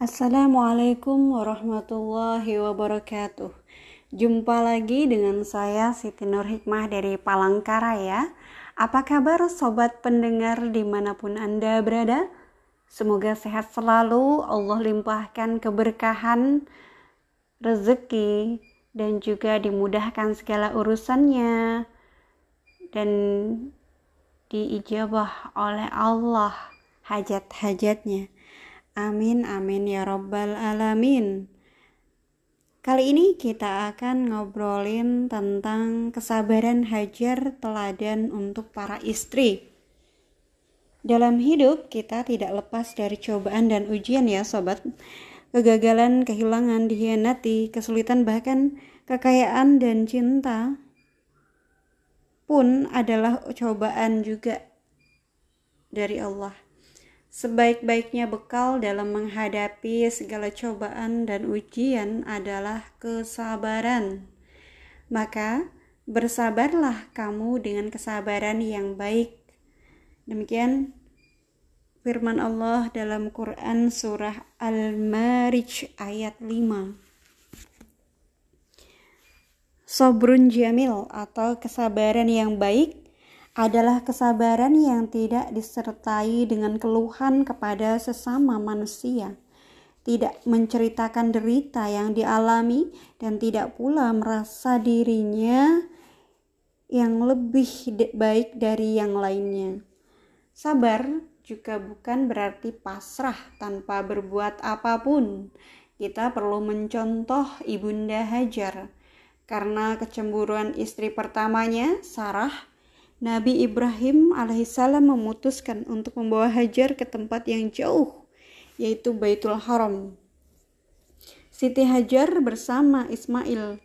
Assalamualaikum warahmatullahi wabarakatuh. Jumpa lagi dengan saya Siti Nur Hikmah dari Palangkaraya. Apa kabar sobat pendengar di mana pun Anda berada? Semoga sehat selalu, Allah limpahkan keberkahan, rezeki, dan juga dimudahkan segala urusannya dan diijabah oleh Allah hajat-hajatnya. Amin amin ya rabbal alamin. Kali ini kita akan ngobrolin tentang kesabaran Hajar teladan untuk para istri. Dalam hidup kita tidak lepas dari cobaan dan ujian ya sobat. Kegagalan, kehilangan, dihianati, kesulitan bahkan kekayaan dan cinta pun adalah cobaan juga dari Allah Sebaik-baiknya bekal dalam menghadapi segala cobaan dan ujian adalah kesabaran. Maka, bersabarlah kamu dengan kesabaran yang baik. Demikian firman Allah dalam Quran surah Al-Marij ayat 5. Sobrun jamil atau kesabaran yang baik adalah kesabaran yang tidak disertai dengan keluhan kepada sesama manusia, tidak menceritakan derita yang dialami, dan tidak pula merasa dirinya yang lebih baik dari yang lainnya. Sabar juga bukan berarti pasrah tanpa berbuat apa pun. Kita perlu mencontoh Ibunda Hajar karena kecemburuan istri pertamanya, Sarah, Nabi Ibrahim alaihissalam memutuskan untuk membawa Hajar ke tempat yang jauh, yaitu Baitul Haram. Siti Hajar bersama Ismail,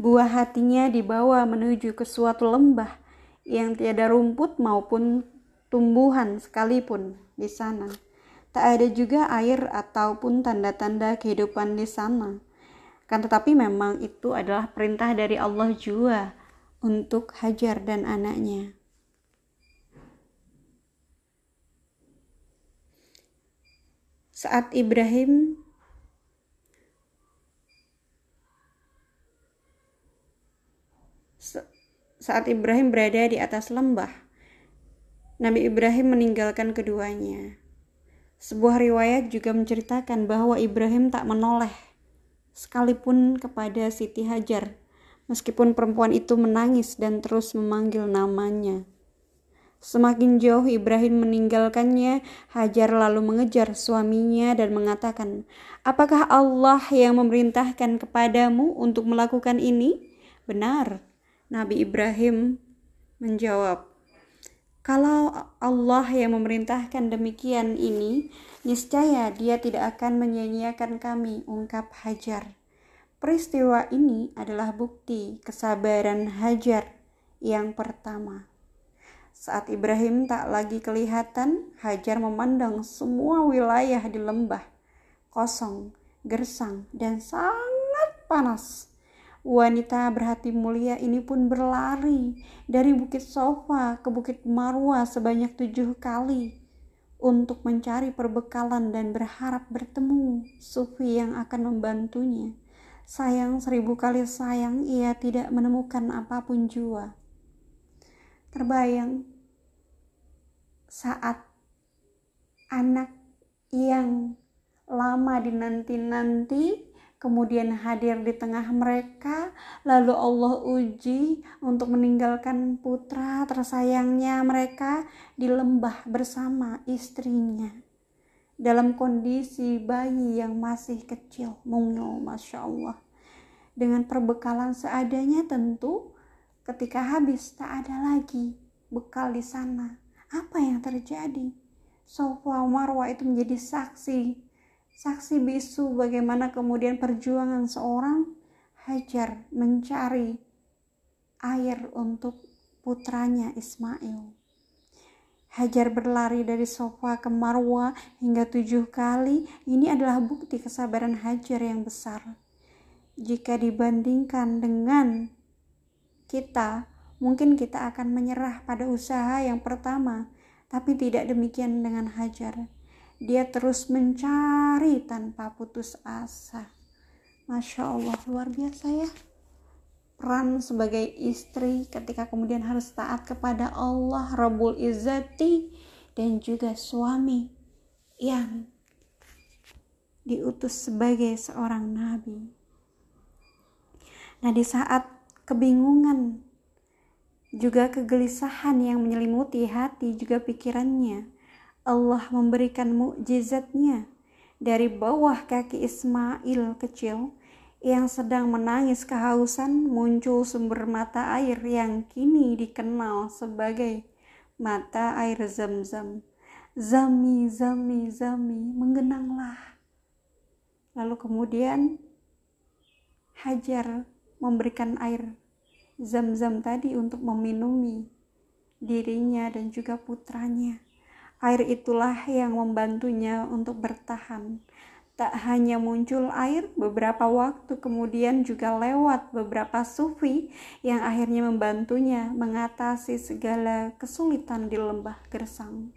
buah hatinya dibawa menuju ke suatu lembah yang tiada rumput maupun tumbuhan sekalipun di sana. Tak ada juga air ataupun tanda-tanda kehidupan di sana. Kan tetapi memang itu adalah perintah dari Allah juga untuk Hajar dan anaknya. Saat Ibrahim saat Ibrahim berada di atas lembah Nabi Ibrahim meninggalkan keduanya. Sebuah riwayat juga menceritakan bahwa Ibrahim tak menoleh sekalipun kepada Siti Hajar meskipun perempuan itu menangis dan terus memanggil namanya Semakin jauh Ibrahim meninggalkannya, Hajar lalu mengejar suaminya dan mengatakan, "Apakah Allah yang memerintahkan kepadamu untuk melakukan ini?" Benar, Nabi Ibrahim menjawab, "Kalau Allah yang memerintahkan demikian ini, niscaya Dia tidak akan menyanyiakan kami," ungkap Hajar. Peristiwa ini adalah bukti kesabaran Hajar yang pertama. Saat Ibrahim tak lagi kelihatan, Hajar memandang semua wilayah di lembah kosong, gersang, dan sangat panas. Wanita berhati mulia ini pun berlari dari Bukit Sofa ke Bukit Marwa sebanyak tujuh kali untuk mencari perbekalan dan berharap bertemu Sufi yang akan membantunya. Sayang seribu kali sayang ia tidak menemukan apa pun jua terbayang saat anak yang lama dinanti-nanti kemudian hadir di tengah mereka lalu Allah uji untuk meninggalkan putra tersayangnya mereka di lembah bersama istrinya dalam kondisi bayi yang masih kecil mungil Masya Allah. Dengan perbekalan seadanya tentu Ketika habis, tak ada lagi bekal di sana. Apa yang terjadi? Sofa Marwa itu menjadi saksi, saksi bisu bagaimana kemudian perjuangan seorang Hajar mencari air untuk putranya Ismail. Hajar berlari dari sofa ke Marwa hingga tujuh kali. Ini adalah bukti kesabaran Hajar yang besar. Jika dibandingkan dengan kita, mungkin kita akan menyerah pada usaha yang pertama, tapi tidak demikian dengan Hajar. dia terus mencari tanpa putus asa. Masya Allah, luar biasa ya. Peran sebagai istri ketika kemudian harus taat kepada Allah Rabbul Izzati dan juga suami yang diutus sebagai seorang nabi. Nah, di saat kebingungan juga kegelisahan yang menyelimuti hati juga pikirannya, Allah memberikan mukjizatnya dari bawah kaki Ismail kecil yang sedang menangis kehausan muncul sumber mata air yang kini dikenal sebagai mata air zam-zam. Zami, zami, zami, menggenanglah. Lalu kemudian Hajar memberikan air zam-zam tadi untuk meminumi dirinya dan juga putranya. Air itulah yang membantunya untuk bertahan. Tak hanya muncul air, beberapa waktu kemudian juga lewat beberapa sufi yang akhirnya membantunya mengatasi segala kesulitan di lembah gersang.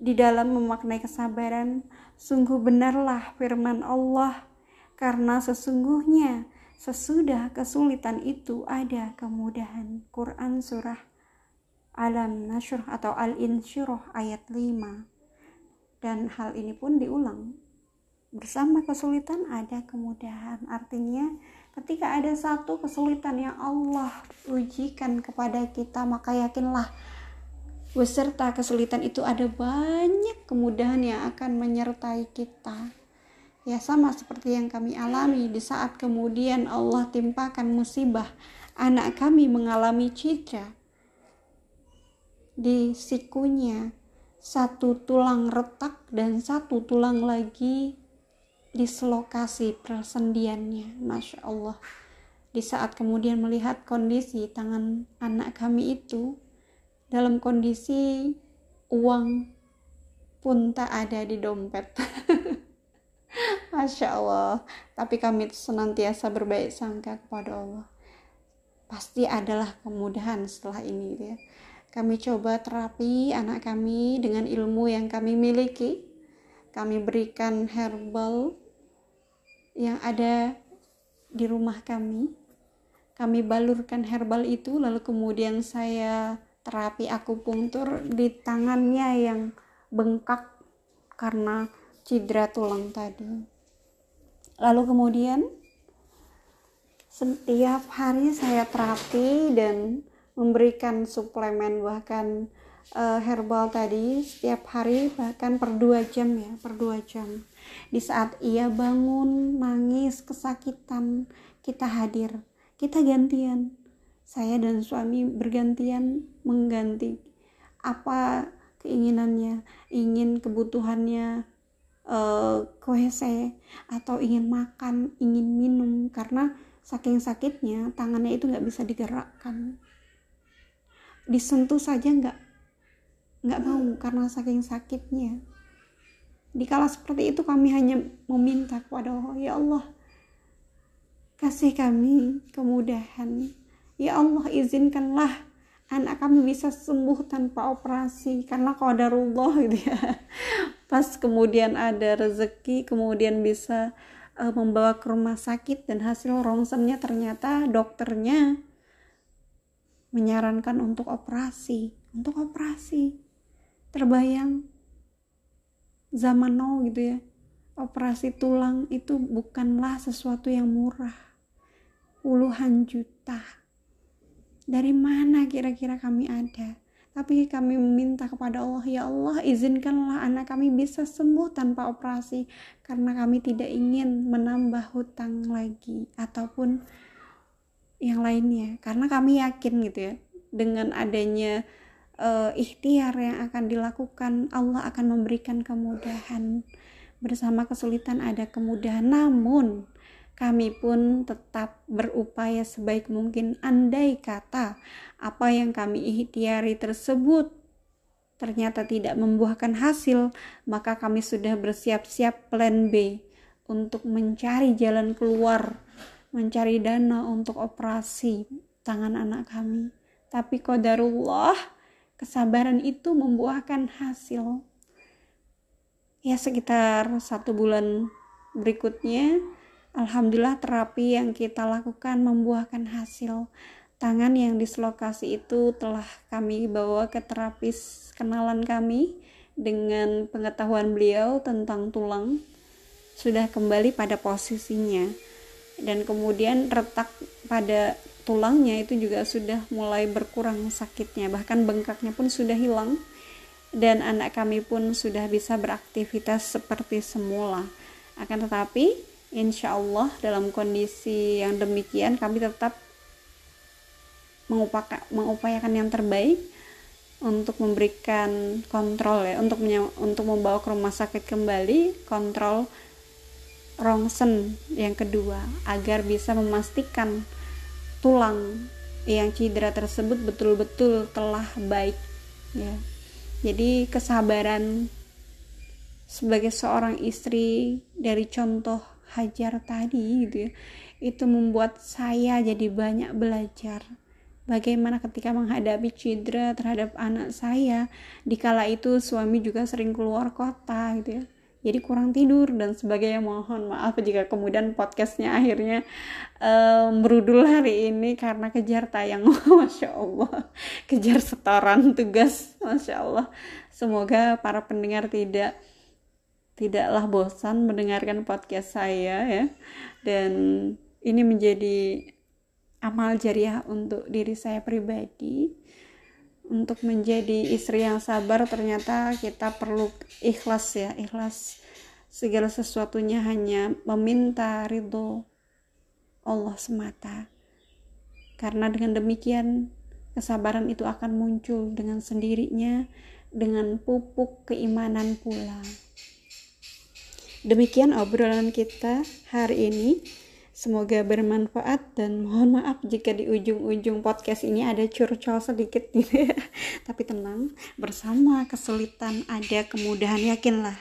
Di dalam memaknai kesabaran, sungguh benarlah firman Allah, karena sesungguhnya Sesudah kesulitan itu ada kemudahan. Quran surah Alam Nashr atau Al-Insyirah ayat 5. Dan hal ini pun diulang. Bersama kesulitan ada kemudahan. Artinya ketika ada satu kesulitan yang Allah ujikan kepada kita, maka yakinlah beserta kesulitan itu ada banyak kemudahan yang akan menyertai kita Ya sama seperti yang kami alami di saat kemudian Allah timpakan musibah. Anak kami mengalami cedera di sikunya satu tulang retak dan satu tulang lagi dislokasi persendiannya. Masya Allah. Di saat kemudian melihat kondisi tangan anak kami itu dalam kondisi uang pun tak ada di dompet Masya Allah. Tapi kami senantiasa berbaik sangka kepada Allah. Pasti adalah kemudahan setelah ini gitu ya. Kami coba terapi anak kami dengan ilmu yang kami miliki. Kami berikan herbal yang ada di rumah kami. Kami balurkan herbal itu lalu kemudian saya terapi akupunktur di tangannya yang bengkak karena cedera tulang tadi lalu kemudian setiap hari saya terapi dan memberikan suplemen bahkan uh, herbal tadi setiap hari bahkan per dua jam ya per dua jam. Di saat ia bangun nangis kesakitan kita hadir. Kita gantian. Saya dan suami bergantian mengganti. Apa keinginannya? Ingin kebutuhannya uh, atau ingin makan, ingin minum karena saking sakitnya tangannya itu nggak bisa digerakkan. Disentuh saja nggak nggak mau karena saking sakitnya. Dikala seperti itu kami hanya meminta kepada Allah, ya Allah, kasih kami kemudahan. Ya Allah, izinkanlah anak kami bisa sembuh tanpa operasi karena qadarullah gitu ya pas kemudian ada rezeki kemudian bisa uh, membawa ke rumah sakit dan hasil rongsennya ternyata dokternya menyarankan untuk operasi. Untuk operasi. Terbayang zaman now gitu ya. Operasi tulang itu bukanlah sesuatu yang murah. Puluhan juta. Dari mana kira-kira kami ada tapi kami meminta kepada Allah, ya Allah izinkanlah anak kami bisa sembuh tanpa operasi karena kami tidak ingin menambah hutang lagi ataupun yang lainnya. Karena kami yakin gitu ya, dengan adanya uh, ikhtiar yang akan dilakukan, Allah akan memberikan kemudahan. Bersama kesulitan ada kemudahan, namun kami pun tetap berupaya sebaik mungkin. Andai kata apa yang kami ikhtiari tersebut ternyata tidak membuahkan hasil maka kami sudah bersiap-siap plan B untuk mencari jalan keluar mencari dana untuk operasi tangan anak kami. Tapi qadarullah kesabaran itu membuahkan hasil. Ya sekitar satu bulan berikutnya Alhamdulillah terapi yang kita lakukan membuahkan hasil. Tangan yang dislokasi itu telah kami bawa ke terapis kenalan kami dengan pengetahuan beliau tentang tulang sudah kembali pada posisinya. Dan kemudian retak pada tulangnya itu juga sudah mulai berkurang sakitnya bahkan bengkaknya pun sudah hilang. Dan anak kami pun sudah bisa beraktivitas seperti semula. Akan tetapi insya Allah dalam kondisi yang demikian kami tetap mengupayakan yang terbaik untuk memberikan kontrol ya untuk untuk membawa ke rumah sakit kembali kontrol rongsen yang kedua agar bisa memastikan tulang yang cedera tersebut betul-betul telah baik ya. Jadi kesabaran sebagai seorang istri dari contoh Hajar tadi gitu ya itu membuat saya jadi banyak belajar bagaimana ketika menghadapi cedera terhadap anak saya. Dikala itu suami juga sering keluar kota gitu ya jadi kurang tidur dan sebagainya. Mohon maaf jika kemudian podcastnya akhirnya um, merudul hari ini karena kejar tayang. Masya Allah kejar setoran tugas. Masya Allah semoga para pendengar tidak tidaklah bosan mendengarkan podcast saya ya. Dan ini menjadi amal jariah untuk diri saya pribadi. Untuk menjadi istri yang sabar ternyata kita perlu ikhlas ya. Ikhlas segala sesuatunya hanya meminta ridho Allah semata. Karena dengan demikian kesabaran itu akan muncul dengan sendirinya dengan pupuk keimanan pula demikian obrolan kita hari ini Semoga bermanfaat dan mohon maaf jika di ujung-ujung podcast ini ada curcol sedikit gitu ya. Tapi tenang, bersama kesulitan ada kemudahan yakinlah.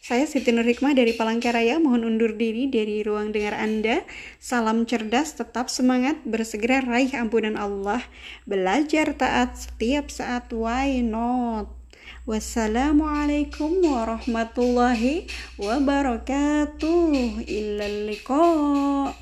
Saya Siti Nur Hikmah dari Palangkaraya mohon undur diri dari ruang dengar Anda. Salam cerdas, tetap semangat, bersegera raih ampunan Allah. Belajar taat setiap saat, why not? Wassalamualaikum warahmatullahi wabarakatuh. Illa liqa.